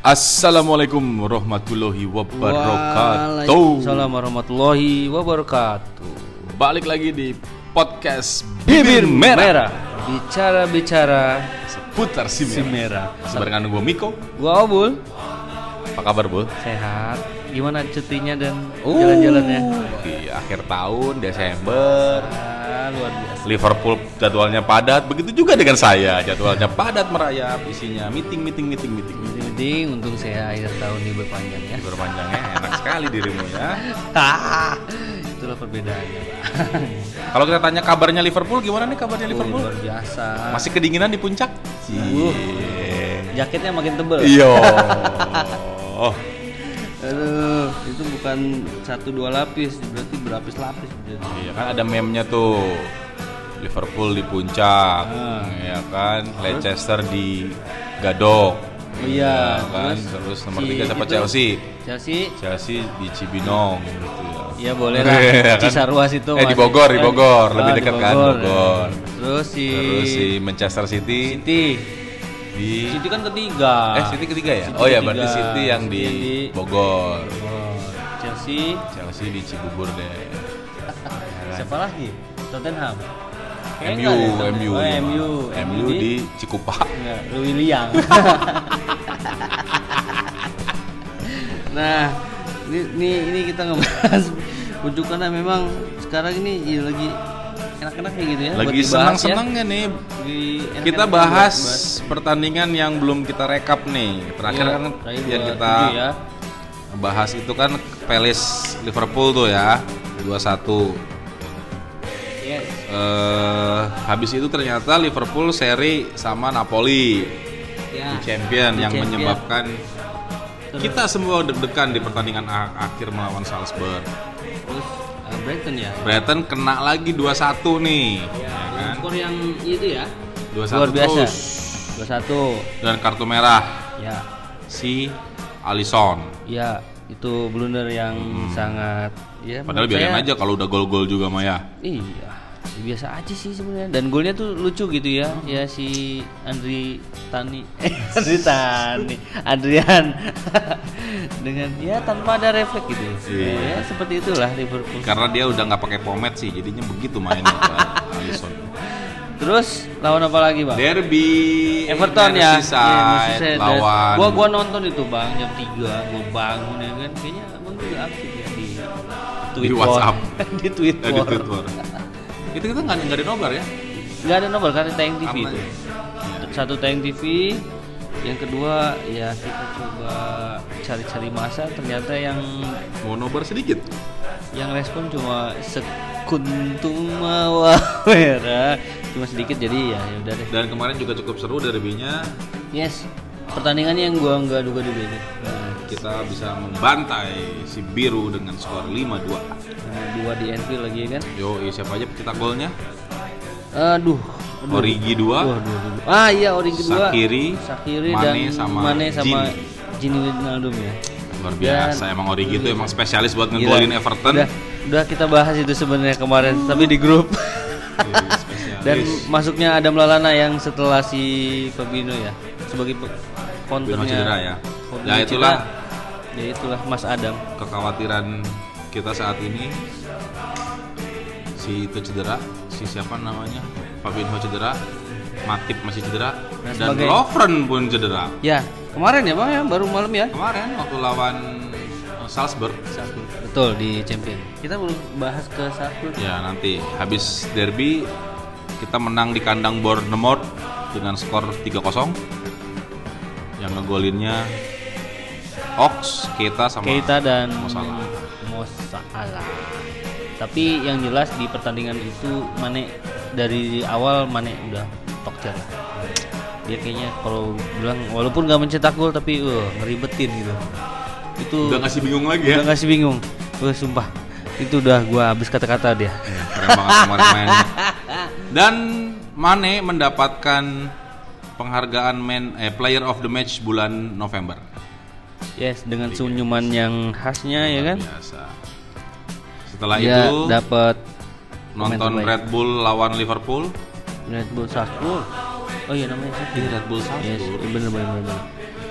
Assalamualaikum warahmatullahi wabarakatuh. Waalaikumsalam warahmatullahi wabarakatuh. Balik lagi di podcast Bibir Merah. Bicara-bicara Seputar si si merah. merah. Sebarengan gue Miko. Gua Obul, Apa kabar, Bul? sehat. Gimana cutinya dan Uh. jalan-jalannya? Di akhir tahun Desember. Luar biasa. Liverpool jadwalnya padat, begitu juga dengan saya. Jadwalnya padat merayap, isinya meeting, meeting, meeting, meeting. Penting untung saya akhir tahun libur panjang ya. Berpanjangnya enak sekali dirimu ya. Ah, itulah perbedaannya. Kalau kita tanya kabarnya Liverpool, gimana nih kabarnya Oh, Liverpool? luar biasa. Masih kedinginan di puncak? Uh. Jaketnya makin tebel. Iya. Aduh, itu bukan satu dua lapis, berarti berlapis-lapis. Iya kan ada meme-nya tuh. Liverpool di puncak, Ah. ya kan. Leicester di Gadok. Oh iya, kan. terus Terus, nomor si tiga siapa itu- Chelsea? Chelsea Chelsea di Cibinong gitu ya. Iya boleh lah. Iya, kan? Cisarua situ. Eh, di Bogor, di Bogor. Ah, Lebih dekat kan, Bogor. Terus si Terus si Manchester City City. Di City kan ketiga. Eh City ketiga ya? City oh ya berarti City yang City di, di Bogor. Bogor. Chelsea. Chelsea di Cibubur deh. Siapa lagi? Tottenham. MU. MU, Oh. MU, MU di Cikupa. Enggak, Louis Liang. nah, ini, ini ini kita ngebahas rujukannya memang sekarang ini ya lagi enak-enaknya gitu ya. Lagi dibahas senang-senangnya nih. ya. Lagi enak-enaknya Kita bahas pertandingan yang belum kita rekap nih. Terakhir Iya, kan yang kita ya. bahas itu kan Palace Liverpool tuh ya 2-1. Yes. Eh habis itu ternyata Liverpool seri sama Napoli Ya. di champion Di yang champion. menyebabkan kita semua deg-degan di pertandingan akhir melawan Salzburg. Terus uh, Brighton ya. Brighton kena lagi 2-1 nih, ya kan? Skor yang itu ya. 2-1 Luar biasa. terus. 2-1. Dan kartu merah Ya. si Alisson. Ya, itu blunder yang sangat ya Hmm. Padahal biarin saya- aja kalau udah gol-gol juga Maya. Iya, ya biasa aja sih sebenarnya. Dan golnya tuh lucu gitu ya. Ya si Andri Tani, eh, Andri Tani, Adrian dengan ya tanpa ada refleks gitu. Iya. Ya seperti itulah Liverpool. Karena dia udah nggak pakai pomade sih, jadinya begitu mainnya Alisson. Terus lawan apa lagi bang? Derby Everton ya. Merseyside Iya, lawan Gua gua nonton itu bang jam 3 gua bangun ya kan. Kayaknya abang juga aktif ya di Twitter. WhatsApp. di Twitter. di Twitter. Itu kita nggak ada nobar ya? Nggak ada nomor karena tayang TV Aman. itu. Iya. Satu tayang TV, yang kedua ya kita coba cari-cari masa ternyata yang Mau nobar sedikit. yang respon cuma sekuntum mawawera cuma sedikit jadi ya ya udah deh. Dan kemarin juga cukup seru derbynya. Yes. Pertandingannya yang gua nggak duga-duga ini. Kita bisa membantai si biru dengan skor 5-2. Nah, dua di Anfield lagi ya kan. Yo, siapa aja pecetak golnya? Aduh. aduh. Origi 2, Wah, aduh, aduh. Ah iya Origi dua. Sakiri, Sakiri Mane dan sama Mane sama Gini. Wijnaldum ya. Luar biasa, Dan- emang Origi itu emang spesialis buat ngegolin Everton. Udah, udah kita bahas itu sebenarnya kemarin, tapi di grup. Dan masuknya Adam Lalana yang setelah si Fabinho ya sebagai counternya. cedera ya. Fabinho Ya, itulah. cedera. Ya itulah Mas Adam. kekhawatiran kita saat ini si itu cedera si siapa namanya Fabinho cedera Matip masih cedera Nah, dan sebagai- Lovren pun cedera Ya kemarin ya bang ya baru malam ya. kemarin waktu lawan uh, Salzburg Betul di Champion. Kita belum bahas ke Salzburg. ya nanti habis derby kita menang di kandang Bournemouth dengan skor 3-0 yang ngegolinnya Ox, Keita sama Keita dan Mo Salah. Mo Salah. Tapi yang jelas di pertandingan itu Mane dari awal Mane udah tokcer lah. Dia kayaknya kalau bilang walaupun nggak mencetak gol tapi uh, ngeribetin gitu. Itu udah ngasih bingung lagi ya udah ngasih bingung. Wah, sumpah. Itu udah gua habis kata-kata dia. Ya, keren banget kemarin. Dan Mane mendapatkan penghargaan man eh, Player of the Match bulan November. Yes, dengan senyuman yang khasnya ya kan. Biasa. Setelah Dia itu dapat nonton. Red Bull lawan Liverpool. Red Bull Salzburg. Oh iya namanya? Di Red Bull Yes, Salzburg. bener bener bener. bener.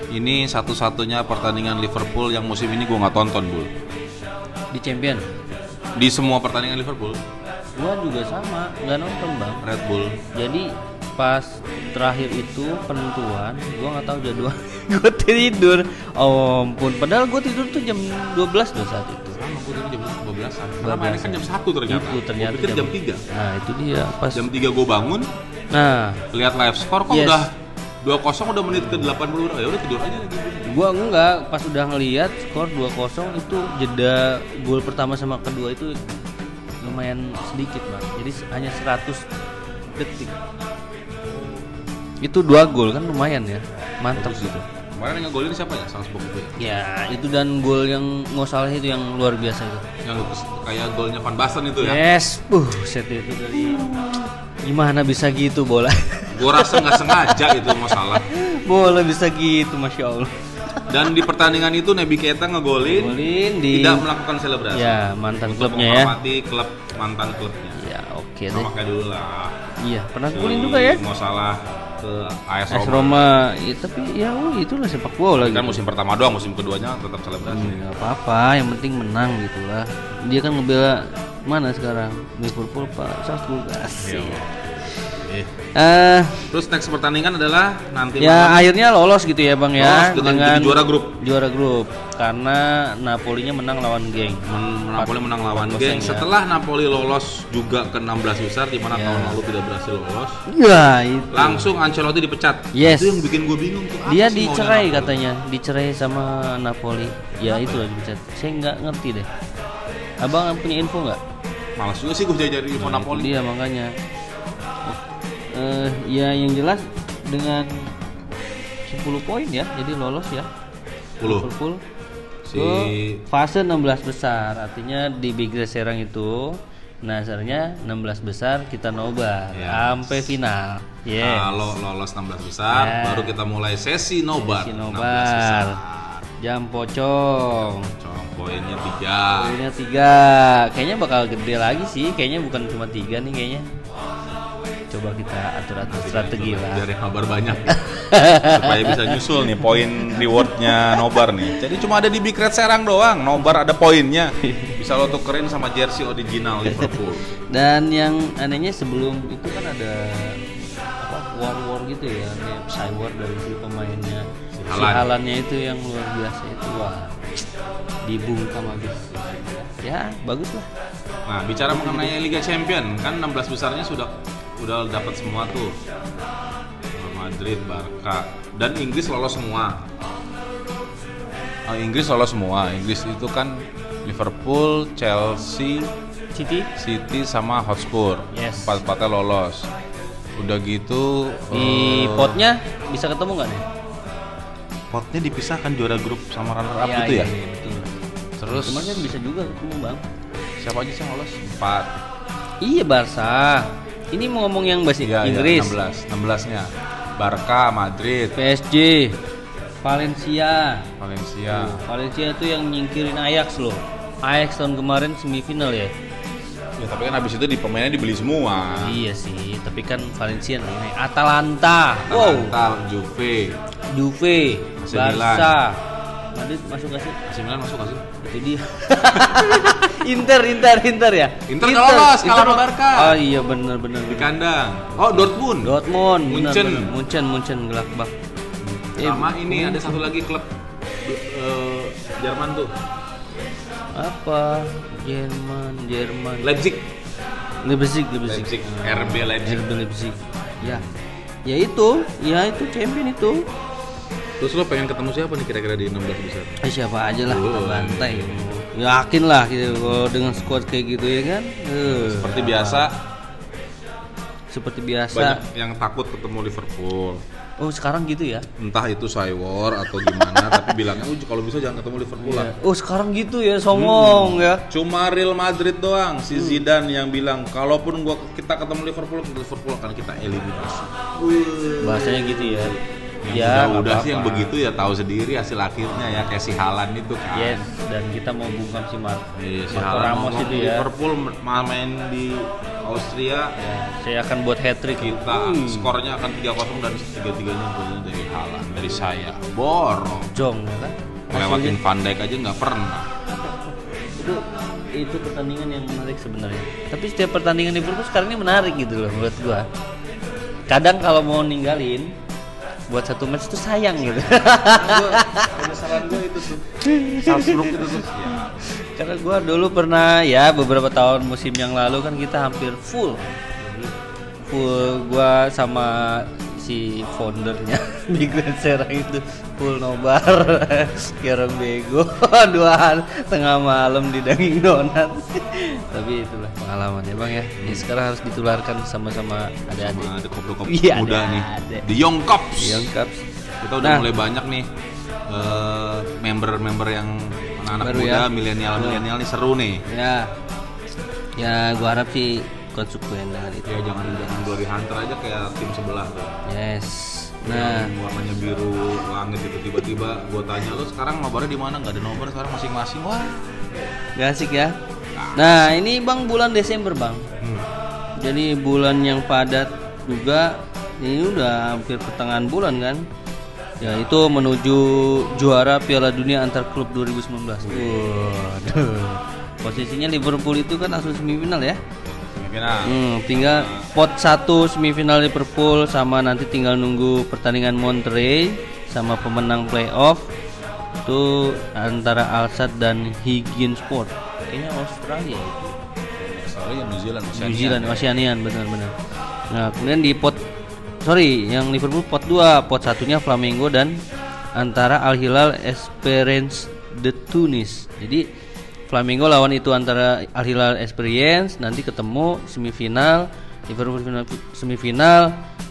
Ini satu-satunya pertandingan Liverpool yang musim ini gue nggak tonton, Bul. Di Champion. Di semua pertandingan Liverpool, Gua juga sama, nggak nonton bang. Red Bull. Jadi pas terakhir itu penentuan, gua nggak tahu jadwal. gua tidur. Oh ampun, padahal gua tidur tuh jam 12 tuh saat itu. Sama gue tadi jam 12-an. 12-an. Karena mainnya kan jam 1 ternyata. Itu ternyata Gua pikir jam 3. Nah, itu dia pas. Jam 3 gue bangun, Nah, lihat live score kok Yes. udah 2-0 udah menit ke 80 ya udah tidur aja lagi. gua enggak pas udah ngelihat skor 2-0 itu jeda gol pertama sama kedua itu lumayan sedikit, Bang. Jadi hanya 100 detik. Itu dua gol kan lumayan ya. Mantap Bagus gitu. Kemarin yang ngegolin siapa ya? Salzburg itu ya? Ya, itu dan gol yang nggak salah itu yang luar biasa itu. Yang kayak golnya Van Basten itu ya. Yes, uh, set itu dari gimana bisa gitu bola? Gue rasa nggak sengaja itu masalah. bola bisa gitu, masya Allah. Dan di pertandingan itu Nebi Keita ngegolin, Golin di tidak melakukan selebrasi. ya mantan Untuk klubnya ya. klub mantan klubnya. Ya oke deh. Sama kayak dulu lah. Iya pernah golin juga ya. Mau salah ke AS AS Roma. Roma, ya, tapi ya oh, itulah sepak bola Kan gitu. musim pertama doang, musim keduanya tetap selebrasi. Hmm, nggak apa-apa, yang penting menang gitulah. Dia kan ngebela mana sekarang? Liverpool Pak. Asik. Iya. Eh. Eh, Terus next pertandingan adalah nanti ya malam akhirnya lolos gitu ya bang ya Lolos dengan jadi juara grup. juara grup karena Napolinya menang lawan geng Men- Napoli menang lawan 4-0 geng. ya. Setelah Napoli lolos juga ke 16 besar di mana Ya. tahun lalu tidak berhasil lolos, ya itu langsung Ancelotti dipecat. Yes. Itu yang bikin gue bingung tuh. dia dicerai Napoli? katanya dicerai sama Napoli ya itu lah dipecat saya nggak ngerti deh abang punya info nggak Malas juga sih gue jadi dari info Nah, itu Napoli. dia makanya eh ya yang jelas dengan 10 poin ya jadi lolos ya 10. Liverpool Si fase 16 besar artinya di Big Red Serang itu Nasarnya 16 besar kita nobar Ya. sampai final. Yes. kalau lolos 16 besar Ya. baru kita mulai sesi nobar. Sesi 16 nobar. besar. Jam pocong. Cong poinnya 3. Poinnya tiga. Kayaknya bakal gede lagi sih. Kayaknya bukan cuma tiga nih kayaknya. Coba kita atur-atur strategi lah. Yang kabar banyak. Supaya bisa nyusul nih poin rewardnya nobar nih. Jadi cuma ada di Big Red Serang doang. Nobar ada poinnya. Bisa lo tukerin sama jersey original Liverpool. Dan yang anehnya sebelum itu kan ada apa war war gitu ya, kayak war dari si pemainnya. Si Haaland. Halannya itu yang luar biasa itu wah dibungkam habis. Ya bagus lah. Nah, bicara mengenai Liga Champion, kan 16 besarnya sudah udah dapat semua tuh. Real Madrid, Barca, dan Inggris lolos semua. Oh, Inggris lolos semua. Inggris itu kan Liverpool, Chelsea, City City sama Hotspur. Yes. Empat-empatnya lolos. Udah gitu di eh, potnya bisa ketemu nggak nih? potnya dipisahkan juara grup sama runner up Iya, itu iya, ya. iya, betul. Terus Cuman kan bisa juga ketemu bang. siapa aja sih yang lolos? Empat. Iya Barca. Ini mau ngomong yang bahasa iya, Inggris. 16. 16-nya. Barca, Madrid, PSG, Valencia. Valencia. Valencia itu yang nyingkirin Ajax loh. Ajax tahun kemarin semifinal ya. Ya tapi kan habis itu di pemainnya dibeli semua. Iya sih, tapi kan Valencia nih. Atalanta. Wow. Atalanta, Juve, Juve, AC Barca. Madrid masuk gak sih? AC Milan masuk gak sih? Itu dia. Inter, Inter, Inter ya. Inter nggak lolos, kalah sama Barca. Oh iya bener bener. Di kandang. Oh Dortmund. Dortmund, bener, Munchen. bener. Munchen, Munchen Gladbach. Eh, Sama ini ada satu lagi klub eh, Jerman tuh, apa? Jerman, Jerman. Leipzig. Leipzig, Leipzig. Leipzig, RB Leipzig. RB Leipzig. Ya. Ya itu, ya itu champion itu. Terus lo pengen ketemu siapa nih kira-kira di 16 besar? Eh, siapa aja lah Oh, bantai. Yakin lah gitu kalau dengan squad kayak gitu ya kan. Eh, Seperti biasa, seperti biasa. banyak yang takut ketemu Liverpool. Oh, sekarang gitu ya. Entah itu Cywar atau gimana, tapi bilangnya, "Oh, kalau bisa jangan ketemu Liverpool lah." Oh, sekarang gitu ya, songong ya. Cuma Real Madrid doang si Zidane yang bilang kalaupun gua kita ketemu Liverpool Liverpool akan kita eliminasi. Bahasanya gitu ya. Ya, udah, sih yang begitu ya tahu sendiri hasil akhirnya ya kayak si Halan itu kan. Yes, dan kita mau bungkam si Mar Iya, si Haaland Ramos itu ya. Liverpool ma- main di Austria Ya, saya akan buat hat trick. kita skornya akan 3-0 dan tiga-tiganya golnya dari Haaland dari saya borong Jong ya kan. lewatin Van Dijk aja nggak pernah itu itu pertandingan yang menarik sebenarnya. Tapi setiap pertandingan Liverpool sekarang ini menarik gitu loh menurut gua. Kadang kalau mau ninggalin buat satu match itu sayang gitu. penyesalan gue itu tuh itu tuh. Karena gua dulu pernah ya beberapa tahun musim yang lalu kan kita hampir full. Full gua sama si foundernya. Big Red Serang itu full nobar. Kiarong bego. Dua tengah malam di daging donat tapi itulah pengalaman ya bang ya. Ini sekarang harus ditularkan sama-sama adik-adik sama ada koplo Iya, muda ada, nih. ada. The Young Cops Young Cups. Kita udah Nah. mulai banyak nih. Eh, member-member yang anak-anak Baru muda ya. milenial milenial nih seru nih. Ya. Ya gua harap sih konsekuen dengan itu ya jangan jangan glory hunter aja kayak tim sebelah tuh yes nah yang warnanya biru langit gitu tiba-tiba gue tanya lu sekarang nobarnya di mana nggak ada nobar sekarang masing-masing wah Gak asik ya. Nah ini bang bulan Desember bang. Hmm. Jadi bulan yang padat juga. Ini udah hampir pertengahan bulan kan. Ya itu menuju juara Piala Dunia antar klub 2019. Waduh. Posisinya Liverpool itu kan langsung semifinal ya. Semifinal Hmm, tinggal pot 1 semifinal Liverpool sama nanti tinggal nunggu pertandingan Monterrey sama pemenang playoff itu antara Alsat dan Higgins Sport. Kayaknya Australia itu. Australia New Zealand New Zealand, Oceanian benar-benar. Nah, kemudian di pot sorry, yang Liverpool pot 2, pot satunya Flamengo dan antara Al Hilal Esperance de Tunis. Jadi Flamengo lawan itu antara Al Hilal Experience nanti ketemu semifinal Liverpool final, semifinal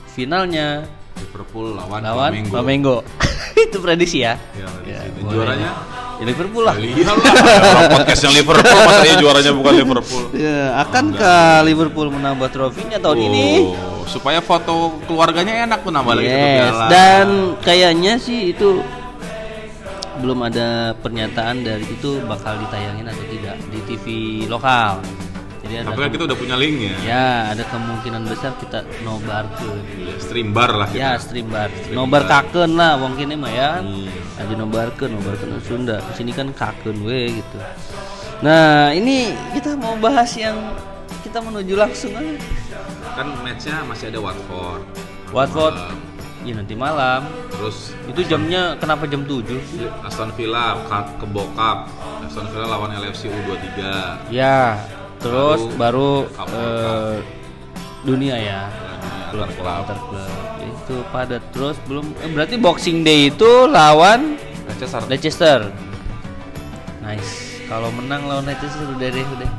finalnya Liverpool lawan, lawan Flamengo. Flamengo. itu prediksi ya. Ya, Ya, juaranya Ya, Liverpool lah. Orang podcast yang Liverpool, masa iya juaranya bukan Liverpool. Ya, akankah Liverpool menambah trofinya tahun ini? Oh, supaya foto keluarganya enak tuh nambah lagi satu Yes, piala. dan kayaknya sih itu belum ada pernyataan dari itu bakal ditayangin atau tidak di TV lokal. Jadi ada Tapi kan kita udah punya linknya. ya ada kemungkinan besar kita nobar ke Iya, Stream bar lah kita. ya stream bar nobar kaken lah mungkin mah ya Iya. aja nobar ke nobar ke Sunda di sini kan kaken we gitu nah ini kita mau bahas yang kita menuju langsung aja Kan matchnya masih ada Watford. Watford. Ya nanti malam Terus itu jamnya kenapa jam 7 sih Aston Villa ke, ke Bokap. Aston Villa lawan LFC U23. Ya, terus baru, Cup eh, dunia ya. Antar klub. Itu padat terus belum eh, berarti Boxing Day itu lawan Leicester. Leicester. Nice. Kalau menang lawan Leicester udah deh udah.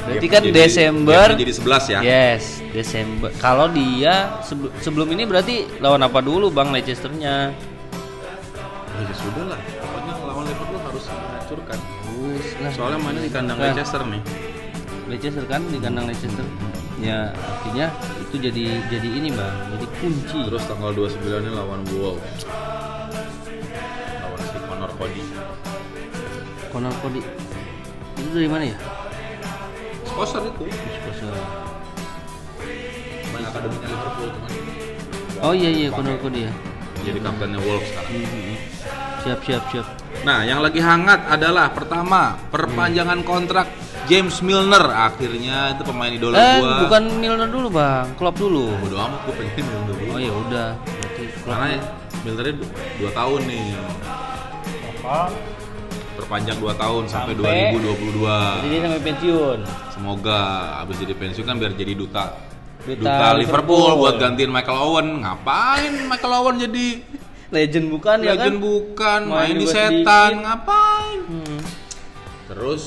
Berarti Gapnya kan jadi- Desember gapnya jadi 11 ya. Yes, Desember. Kalau dia sebelum sebelum ini berarti lawan apa dulu Bang Leicesternya? Ya sudah lah. Pokoknya lawan Liverpool harus dihancurkan. Wis lah. Soalnya mainnya di kandang Nah. Leicester nih. Leicester kan di kandang Leicester. Ya artinya itu jadi jadi ini bang, jadi kunci. Terus tanggal 29 nya lawan Wolves. Lawan si Conor Cody. Conor Cody itu dari mana ya? Sponsor itu. Sponsor. Main akademinya Liverpool teman. Oh iya iya Conor Cody ya. Jadi kaptennya Wolves sekarang. Mhm. Siap siap siap. Nah, yang lagi hangat adalah pertama perpanjangan kontrak James Milner. Akhirnya itu pemain idola Eh gua. bukan Milner dulu bang, Klopp dulu. Bodo amat gue pengen Milner dulu. Oh ya udah. Karena. Milnernya 2 tahun nih. Perpanjang 2 tahun sampai, Sampai- 2022. Jadi sampai pensiun. Semoga abis jadi pensiun kan biar jadi duta Duta duta, Liverpool. Liverpool. buat gantiin Michael Owen. Ngapain Michael Owen jadi Legend bukan ya kan? legend bukan, Main main di setan, sedikit. ngapain? Hmm. Terus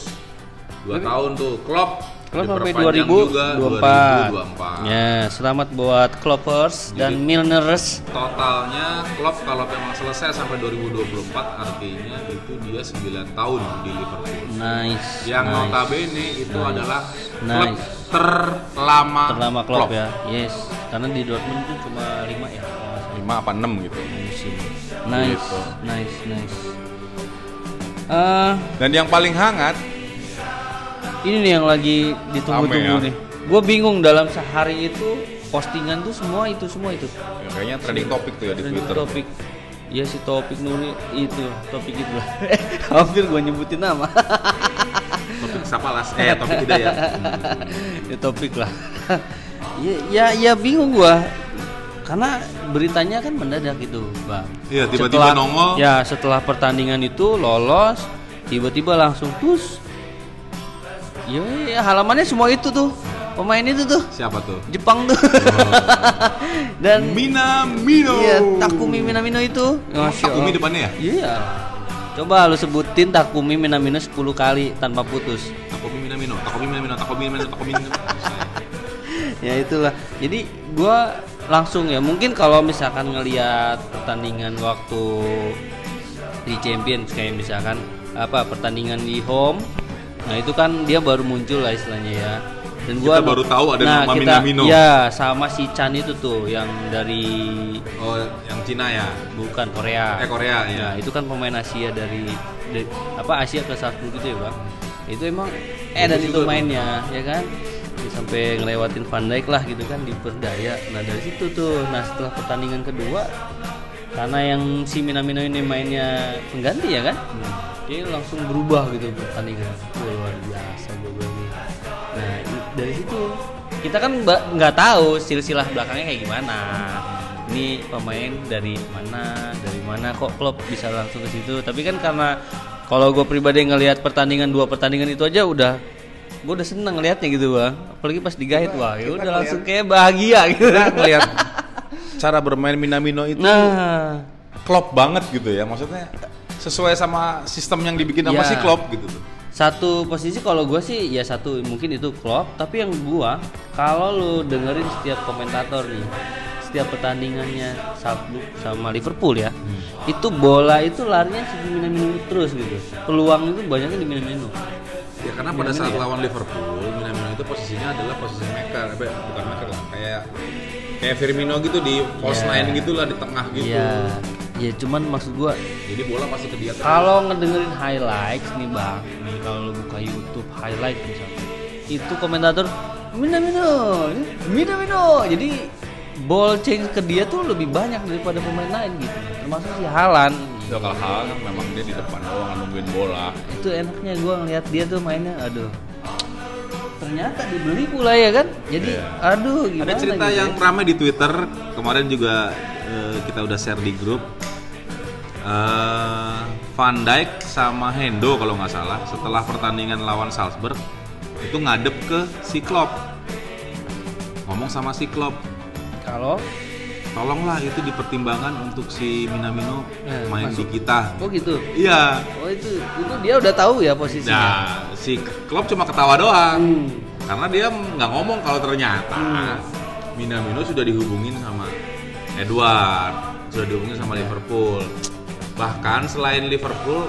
2 tahun tuh Klopp Klopp sampai diperpanjang 2024. juga 2024. Ya, selamat buat Kloppers dan Milners. Totalnya Klopp kalau memang selesai sampai 2024 artinya itu dia 9 tahun di Liverpool. Nice. Yang nice. notabene itu Nice. adalah klub Nice. terlama terlama Klopp ya. Yes. Karena di Dortmund itu cuma 5 ya. kalau nggak salah. 5 apa 6 gitu. musim. Nice, Gitu. nice, nice. Eh, Dan yang paling hangat ini nih yang lagi ditunggu-tunggu ya. nih. gue bingung dalam sehari itu postingan tuh semua itu semua itu Ya, kayaknya trending topik tuh ya di Trending Twitter. topik Iya si topik Nuri itu topik itu lah hampir gue nyebutin nama Topik Sapalas, eh topik Hidayat. ya topik lah ya, ya ya bingung gua karena beritanya kan mendadak gitu bang Iya, tiba-tiba nongol. ya setelah pertandingan itu lolos tiba-tiba langsung tus ya, ya halamannya semua itu tuh pemain itu tuh Siapa tuh? Jepang tuh dan Minamino. iya Takumi Minamino itu Masya Takumi Allah. depannya ya? iya coba lu sebutin Takumi Minamino 10 kali tanpa putus Takumi Minamino, Takumi Minamino, Takumi Minamino, Takumi Minamino. ya itulah jadi gua langsung ya mungkin kalau misalkan ngelihat pertandingan waktu di Champions kayak misalkan apa pertandingan di home nah itu kan dia baru muncul lah istilahnya ya dan gua Kita baru tahu ada nama kita, Minamino. ya sama si Chan itu tuh yang dari Oh, yang Cina ya? bukan Korea Eh Korea ya. Nah, itu kan pemain Asia dari, dari apa Asia ke Salzburg gitu ya, Bang. Itu emang eh dan itu mainnya, ya kan? Sampai ngelewatin Van Dijk lah gitu kan diperdaya. Nah, dari situ tuh. Nah, setelah pertandingan kedua karena yang si Minamino ini mainnya pengganti ya kan? Dia langsung berubah gitu pertandingan. Luar biasa gue bilang nih. Nah, dari situ kita kan nggak tahu silsilah belakangnya kayak gimana ini pemain dari mana dari mana kok klub bisa langsung ke situ tapi kan karena kalau gue pribadi ngelihat pertandingan dua pertandingan itu aja udah gue udah seneng ngelihatnya gitu bang apalagi pas digait wah ya udah langsung kayak bahagia gitu ngelihat cara bermain Minamino itu nah klop banget gitu ya. Maksudnya sesuai sama sistem yang dibikin sama Ya. si klop gitu tuh. satu posisi kalau gue sih ya satu mungkin itu klub tapi yang gua kalau lu dengerin setiap komentator nih setiap pertandingannya Salzburg sama Liverpool ya itu bola itu larinya Minamino terus gitu peluang itu banyaknya di Minamino Ya karena pada saat lawan Liverpool, Minamino itu posisinya adalah posisi maker, apa ya, bukan maker lah, kayak kayak Firmino gitu di false Iya. nine gitu lah di tengah gitu. Iya, ya cuman maksud gua Jadi bola pasti ke dia terus. kalau ngedengerin highlights nih bang, nih kalau lu buka YouTube highlight misalnya, itu komentator Minamino, Minamino, jadi ball change ke dia tuh lebih banyak daripada pemain lain gitu, termasuk si Halan. Ya kalau hal kan memang dia di depan doang nungguin bola. Itu enaknya gua ngeliat dia tuh mainnya, aduh. Ternyata dibeli pula ya kan, jadi Iya. aduh gimana Ada cerita gitu yang ya. ramai di Twitter kemarin juga eh, kita udah share di grup. Eh, Van Dijk sama Hendo kalau nggak salah setelah pertandingan lawan Salzburg itu ngadep ke si Klopp. Ngomong sama si Klopp, kalau tolonglah itu dipertimbangkan untuk si Minamino Eh, main masuk. di kita. oh gitu, Iya. oh itu itu dia udah tahu ya posisinya. Nah, si Klopp cuma ketawa doang. Hmm. Karena dia nggak ngomong kalau ternyata Minamino sudah dihubungin sama Edward, sudah dihubungin sama Liverpool. Bahkan selain Liverpool,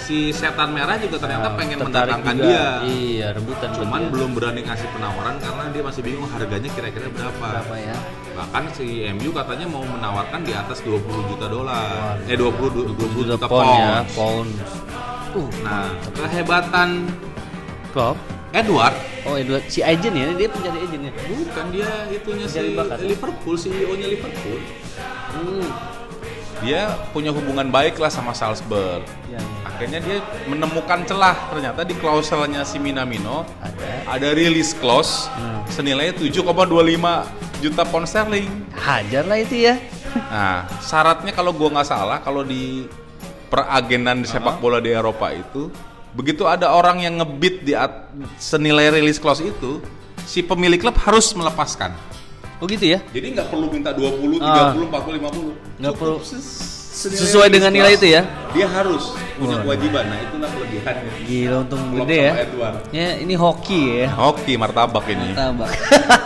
si setan merah juga ternyata pengen Ah, Tertarik mendatangkan juga. dia. Iya, rebutan Cuman dia. belum berani ngasih penawaran karena dia masih bingung harganya kira-kira berapa. berapa ya? Bahkan si MU katanya mau menawarkan di atas 20 juta dolar. Eh 20 du- 20 Juta juta pound ya, pound. Uh, Nah, kehebatan Klopp. Edward Oh, Edward si agent ya, dia pencari agent ya. bukan dia itunya si Pencari bakat. Liverpool, CEO-nya Liverpool. Hmm. Dia punya hubungan baik lah sama Salzburg. Ya, Akhirnya dia menemukan celah ternyata di klauselnya si Minamino ada. ada release clause Hmm. senilai 7,25 juta pound sterling. Hajar lah itu ya. Nah, syaratnya kalau gua nggak salah, kalau di peragenan di sepak bola di Eropa itu, begitu ada orang yang ngebit di senilai release clause itu, si pemilik klub harus melepaskan. Oh gitu ya. Jadi nggak perlu minta 20, Ah. 30, 40, 50. Nggak perlu. senilai Sesuai dengan nilai itu ya? Dia harus punya kewajiban. Nah, itulah kelebihannya. Gila untung gede ya. Edward. Ya, ini hoki ya. Hoki martabak ini. Tabak.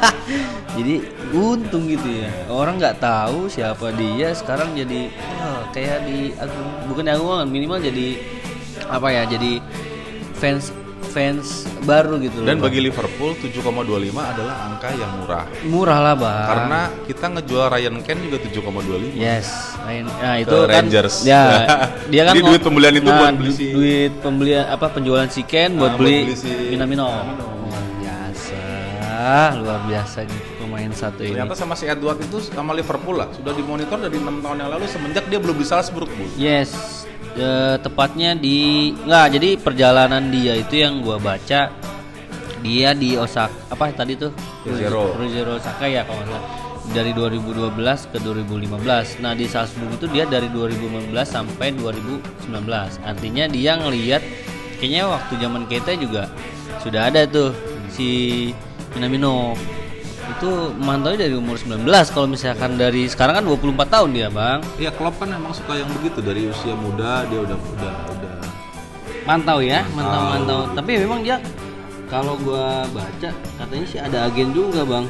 jadi untung gitu ya. Orang nggak tahu siapa dia sekarang jadi wah, kayak di agung bukan di agungan minimal jadi apa ya? Jadi fans fans baru gitu loh. Dan bagi Liverpool 7,25 adalah angka yang murah. murah lah, Bang. Karena kita ngejual Ryan Ken juga 7,25. Yes, lain. Nah itu Ke kan, Rangers. Ya, dia kan Jadi duit pembelian itu nah, buat beli si- duit pembelian apa penjualan si Ken buat Ah, buat beli, beli si Minamino. Minamino. Luar biasa. Luar biasa nih pemain satu ini. Ternyata sama si Edward itu sama Liverpool lah sudah dimonitor dari enam tahun yang lalu semenjak dia belum di Salzburg bu. Yes, eh, tepatnya di nggak jadi perjalanan dia itu yang gua baca dia di Osaka apa tadi tuh Ruggiero. Ruggiero Osaka ya kalau nggak dari 2012 ke 2015. Nah di Salzburg itu dia dari 2015 sampai 2019. Artinya dia ngelihat kayaknya waktu zaman kita juga sudah ada tuh si Minamino itu mantau dari umur 19 kalau misalkan dari sekarang kan 24 tahun dia bang. Iya Klopp kan emang suka yang begitu dari usia muda dia udah udah udah mantau ya mantau. mantau tapi memang dia kalau gua baca katanya sih ada agen juga bang.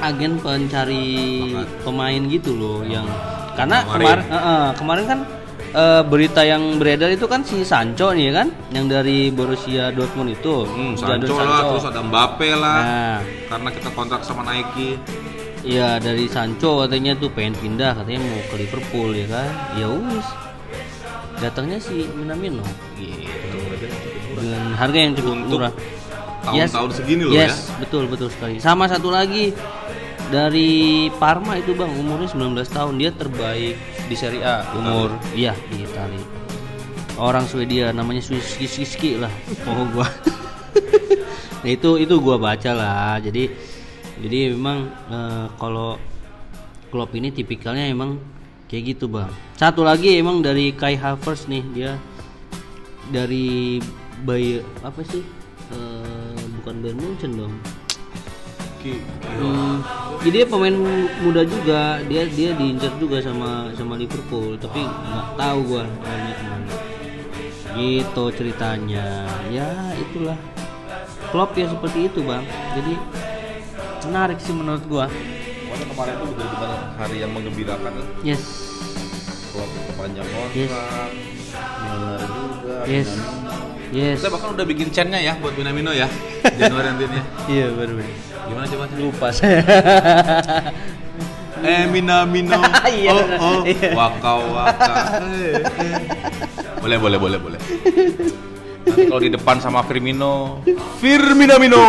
Agen pencari pemain gitu loh yang karena Kemarin. kemarin kemarin kan eh, berita yang beredar itu kan si Sancho nih kan? Yang dari Borussia Dortmund itu. Hmm, Jadon Sancho lah terus ada Mbappe lah. Nah. Karena kita kontrak sama Nike. Iya dari Sancho katanya tuh pengen pindah katanya mau ke Liverpool ya kan? Ya wis. Datangnya si Minamino. Gitu. Dengan harga yang cukup Untuk murah. Tahun-tahun segini loh yes, betul betul sekali. Sama satu lagi dari Parma itu bang umurnya 19 tahun. Dia terbaik di Serie A. Umur? Iya di Italia orang Swedia namanya Swiski lah oh gua. Nah itu itu gua baca lah. Jadi jadi memang eh, kalau Klopp ini tipikalnya emang kayak gitu bang. Satu lagi emang dari Kai Havertz nih dia dari Bayer apa sih? Eh, bukan Bayern Munchen dong Ki, Hmm, jadi dia pemain muda juga dia dia diincar juga sama sama Liverpool tapi nggak tahu gua arahnya ke mana gitu ceritanya ya itulah Klopp ya seperti itu bang jadi menarik sih menurut gua Pokoknya kemarin itu benar-benar hari yang menggembirakan. yes Klopp kepanjang kontrak, Yes. Milner juga. yes Minamino. yes Kita bahkan udah bikin chantnya ya buat Minamino ya Januari nanti ya. iya baru Gimana coba? lupa saya Eh Minamino. Iya, oh oh. Iya. Waka waka. Eh, eh. Boleh boleh boleh boleh. Nanti kalau di depan sama Firmino, Firminamino.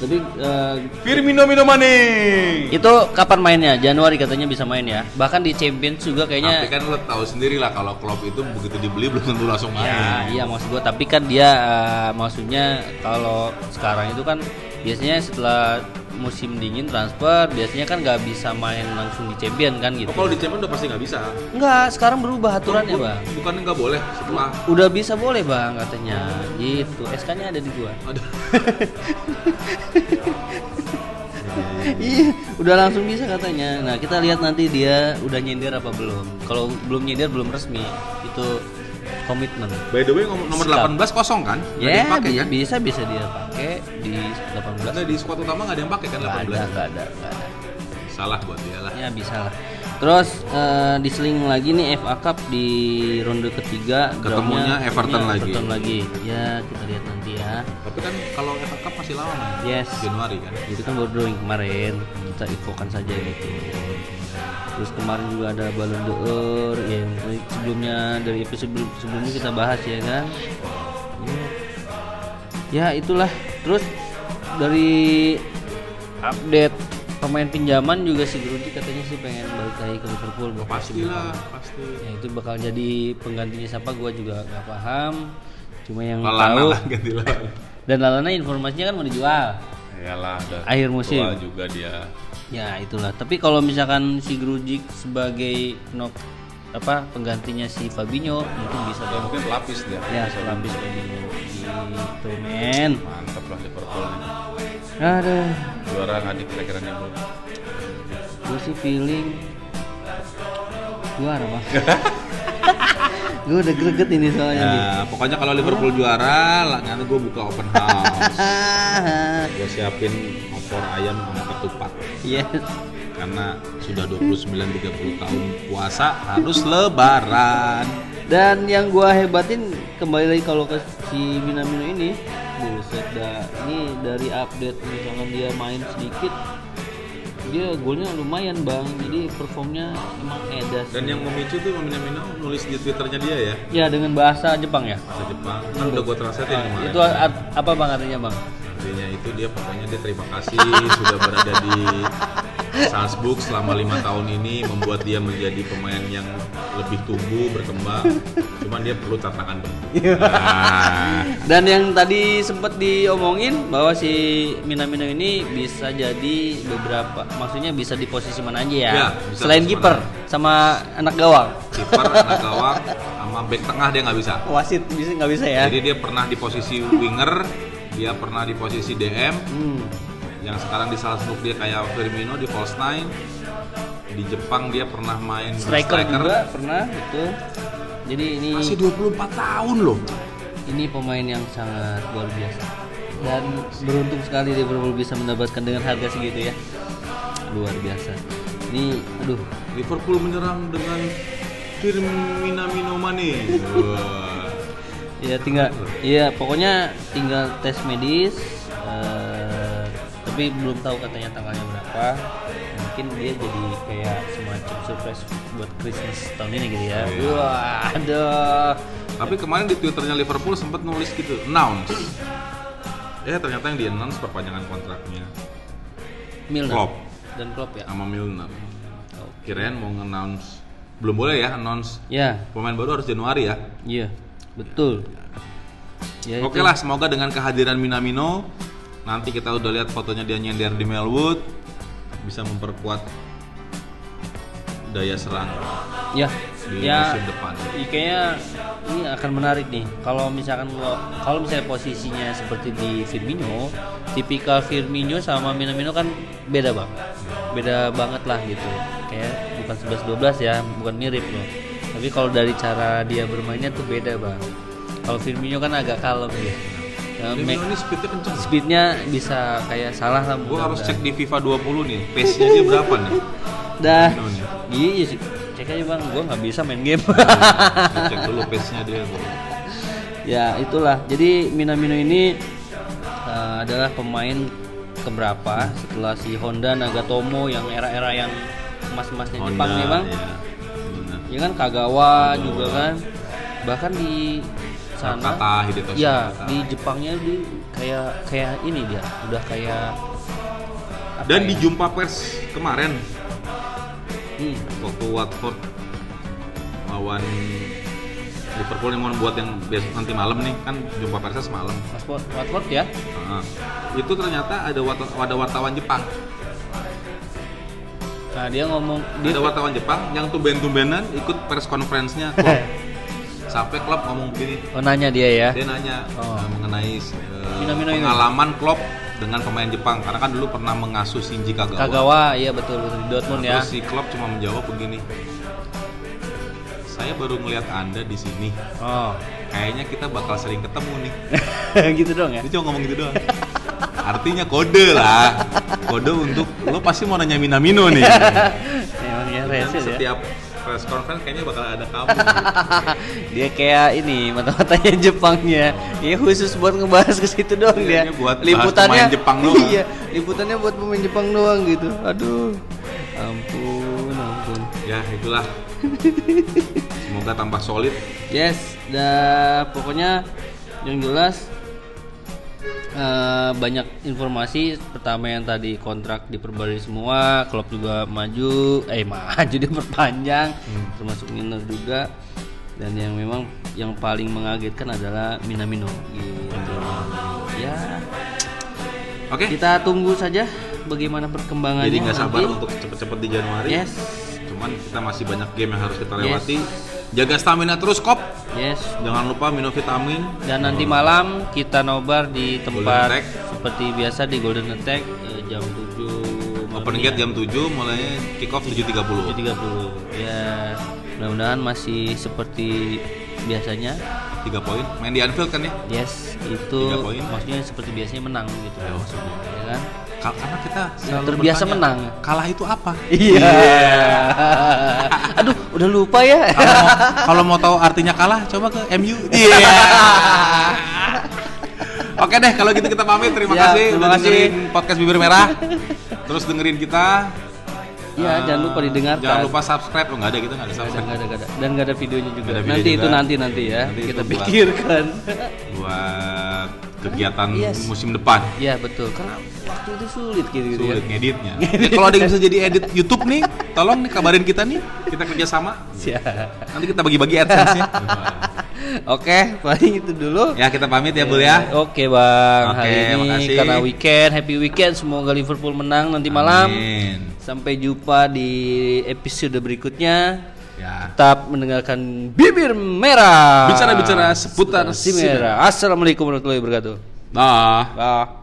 tapi eh, Firmino Mino Mane. itu kapan mainnya Januari katanya bisa main ya bahkan di Champions juga kayaknya Tapi kan lo tahu sendiri lah kalau Klopp itu begitu dibeli belum tentu langsung main. Ya, iya maksud gua tapi kan dia eh, maksudnya kalau sekarang itu kan biasanya setelah musim dingin transfer biasanya kan nggak bisa main langsung di champion kan gitu. Oh, kalau di Champions udah pasti nggak bisa. Enggak, sekarang berubah aturannya, Bu- Bang. Bukannya nggak boleh setelah Udah bisa boleh, Bang, katanya. Gitu. SK-nya ada di gua. ada Iya, udah langsung bisa katanya. Nah, kita lihat nanti dia udah nyender apa belum. Kalau belum nyender belum resmi. Itu komitmen. By the way nom- nomor Sikap. 18 kosong kan? Ya, yang pakai kan? bisa bisa dia pakai di 18. Karena di squad utama nggak ada yang pakai kan 18. ada, nggak ada, nggak ada. Salah buat dia lah. Ya bisa lah. Terus eh, diseling lagi nih FA Cup di ronde ketiga. Ketemunya Everton lagi. Everton lagi. Ya kita lihat nanti ya. Tapi kan kalau FA Cup masih lama man. Yes. Januari kan. Itu kan baru drawing kemarin. Kita infokan saja gitu. Terus kemarin juga ada Ballon d'Or yang sebelumnya dari episode sebelum- sebelumnya kita bahas ya kan. Ya. Ya itulah. Terus dari update pemain pinjaman juga si Gruji katanya sih pengen balik lagi ke Liverpool. Gua Pastilah, pasti. Ya itu bakal jadi penggantinya siapa gua juga nggak paham. Cuma yang Lalana tahu lah ganti Lalana. dan Lalana informasinya kan mau dijual. Iyalah, udah Akhir musim. juga dia. Ya itulah. Tapi kalau misalkan si Grujic sebagai nok apa penggantinya si Fabinho mungkin bisa Ya mungkin pelapis dia. Ya selapis Fabinho gitu men. Mantap lah Liverpool nih. Aduh, Juara nggak di kira-kira nih bro. gue sih feeling juara bang. gue udah greget ini soalnya nih. Ya, pokoknya kalau Liverpool juara, lah nanti gue buka open house. gue siapin opor ayam sama ketupat. Yes. Karena sudah 29-30 tahun puasa harus lebaran. Dan yang gua hebatin kembali lagi kalau ke si Minamino ini, buset dah. Ini dari update misalkan dia main sedikit, dia golnya lumayan bang. Jadi performnya emang edas. Dan yang memicu tuh Minamino nulis di twitternya dia ya, ya dengan bahasa Jepang ya. bahasa Jepang. Kan udah gue translatein Ah, kemarin. itu apa bang artinya bang? Itu dia pokoknya dia terima kasih sudah berada di Salzburg selama lima tahun ini membuat dia menjadi pemain yang lebih tumbuh berkembang cuman dia perlu tantangan baru nah, Dan yang tadi sempat diomongin bahwa si Minamino ini bisa jadi beberapa, maksudnya bisa di posisi mana aja ya. Ya, bisa Selain kiper sama anak gawang. kiper anak gawang sama back tengah dia nggak bisa Wasit bisa nggak bisa ya? jadi dia pernah di posisi winger dia pernah di posisi DM Hmm. yang sekarang di Salzburg dia kayak Firmino di false nine di Jepang dia pernah main di Striker, juga pernah itu. Jadi ini masih 24 tahun loh ini pemain yang sangat luar biasa dan beruntung sekali Liverpool bisa mendapatkan dengan harga segitu ya. Luar biasa. Ini aduh Liverpool menyerang dengan Firmino Mane Wah. Ya tinggal, iya pokoknya tinggal tes medis, eh, tapi belum tahu katanya tanggalnya berapa. Mungkin dia jadi kayak semacam surprise buat Christmas tahun ini gitu ya. Iya. Wah, aduh. tapi kemarin di twitternya Liverpool sempat nulis gitu announce ya ternyata yang di announce perpanjangan kontraknya Milner Klopp. dan Klopp ya. sama Milner kirain mau nge-announce belum boleh ya announce Ya, pemain baru harus Januari ya iya, betul. Ya, Oke lah, semoga dengan kehadiran Minamino nanti kita udah lihat fotonya dia nyender di Melwood bisa memperkuat daya serang Ya, di ya. musim depan. Iya, kayaknya ini akan menarik nih. Kalau misalkan kalau misalnya posisinya seperti di Firmino, tipikal Firmino sama Minamino kan beda bang, beda banget lah gitu. Kayak bukan 11-12 ya, bukan mirip loh. Tapi kalau dari cara dia bermainnya tuh beda bang. Kalau Firmino kan agak kalem dia. Ya, Firmino ini speednya kenceng. speednya bisa kayak salah lah. Gue harus cek di FIFA 20 nih, pace-nya dia berapa nih? Dah, nih. iya sih. Cek aja bang, gua nggak bisa main game. Kita cek dulu pace-nya dia tuh. ya itulah jadi Minamino ini uh, adalah pemain keberapa setelah si Honda Nagatomo yang era-era yang emas-emasnya Jepang nih bang. Ya kan Kagawa juga kan bahkan di sana Kata Hidetoshi ya Nakata. di Jepangnya di kayak kayak ini dia udah kayak Dan ya? di jumpa pers kemarin Hmm, waktu Watford lawan Liverpool yang mau buat yang besok nanti malam nih kan jumpa persnya semalam. Watford, Watford ya Nah, itu ternyata ada wat- ada wartawan Jepang. Nah dia ngomong dia Ada wartawan Jepang yang tumben-tumbenan ikut press conference-nya. Sampai Klopp ngomong begini, oh, nanya dia ya dia nanya Oh. eh, mengenai eh, Minamino ini. pengalaman Klopp dengan pemain Jepang karena kan dulu pernah mengasuh Shinji Kagawa. Kagawa iya betul di Dortmund ya Terus si Klopp cuma menjawab begini. Saya baru melihat Anda di sini. oh Kayaknya kita bakal sering ketemu nih. gitu dong ya Dia cuma ngomong gitu doang. Artinya kode lah. Kode untuk lo pasti mau nanya Minamino nih. Emang ya ya. setiap press conference kayaknya bakal ada kamu. Dia kayak ini mata-matanya Jepangnya. Ya khusus buat ngebahas ke situ doang dia. Kayaknya buat pemain Jepang doang. Iya, liputannya buat pemain Jepang doang gitu. Aduh. Ampun, ampun. ya itulah. Semoga tambah solid. Yes, dah pokoknya yang jelas eh, banyak informasi pertama yang tadi kontrak diperbarui semua, klub juga maju, eh maju dia perpanjang, termasuk Milner juga. Dan yang memang yang paling mengagetkan adalah Minamino gitu. Ya, Oke. kita tunggu saja bagaimana perkembangannya. Jadi nggak sabar nanti. untuk cepet-cepet di Januari. Yes, Cuman kita masih banyak game yang harus kita Yes. Jaga stamina terus, Kop. yes. Jangan lupa minum vitamin. Dan nanti malam kita nobar di tempat seperti biasa di Golden Attack eh, jam 7 Open gate jam 7, mulai kick off 7.30. 7.30. Ya, mudah-mudahan masih seperti biasanya. 3 poin. Main di Anfield kan ya? Yes, itu Tiga poin. maksudnya seperti biasanya menang gitu Ya, maksudnya, ya kan? Ka- Karena kita Ya, selalu terbiasa bertanya, menang. Kalah itu apa? Iya. Aduh, udah lupa ya. Kalau mau, mau tahu artinya kalah, coba ke MU. Iya. Oke deh, kalau gitu kita pamit. Terima Ya, kasih terima udah kasih. dengerin podcast Bibir Merah. Terus dengerin kita. Iya, Eh, jangan lupa didengarkan. Jangan lupa subscribe. Oh, nggak ada gitu, nggak ada subscribe. nggak ada, nggak ada. Dan nggak ada videonya juga. Ada video nanti itu juga. nanti nanti ya. Nanti kita itu buat- pikirkan. Buat kegiatan Yes. musim depan. Iya betul, karena waktu itu sulit gitu, gitu Sulit ya. ngeditnya. Ya, kalau ada yang bisa jadi edit YouTube nih, tolong nih kabarin kita nih, kita kerjasama. Siap. Nanti kita bagi-bagi AdSense-nya. Oke, paling itu dulu. ya kita pamit ya Bul ya. Oke bang, Oke, hari ini makasih. karena weekend, happy weekend, semoga Liverpool menang nanti malam. Amin. Sampai jumpa di episode berikutnya. Ya. Tetap mendengarkan bibir merah. Bicara-bicara seputar si merah. Assalamualaikum warahmatullahi wabarakatuh. Dah. Bye.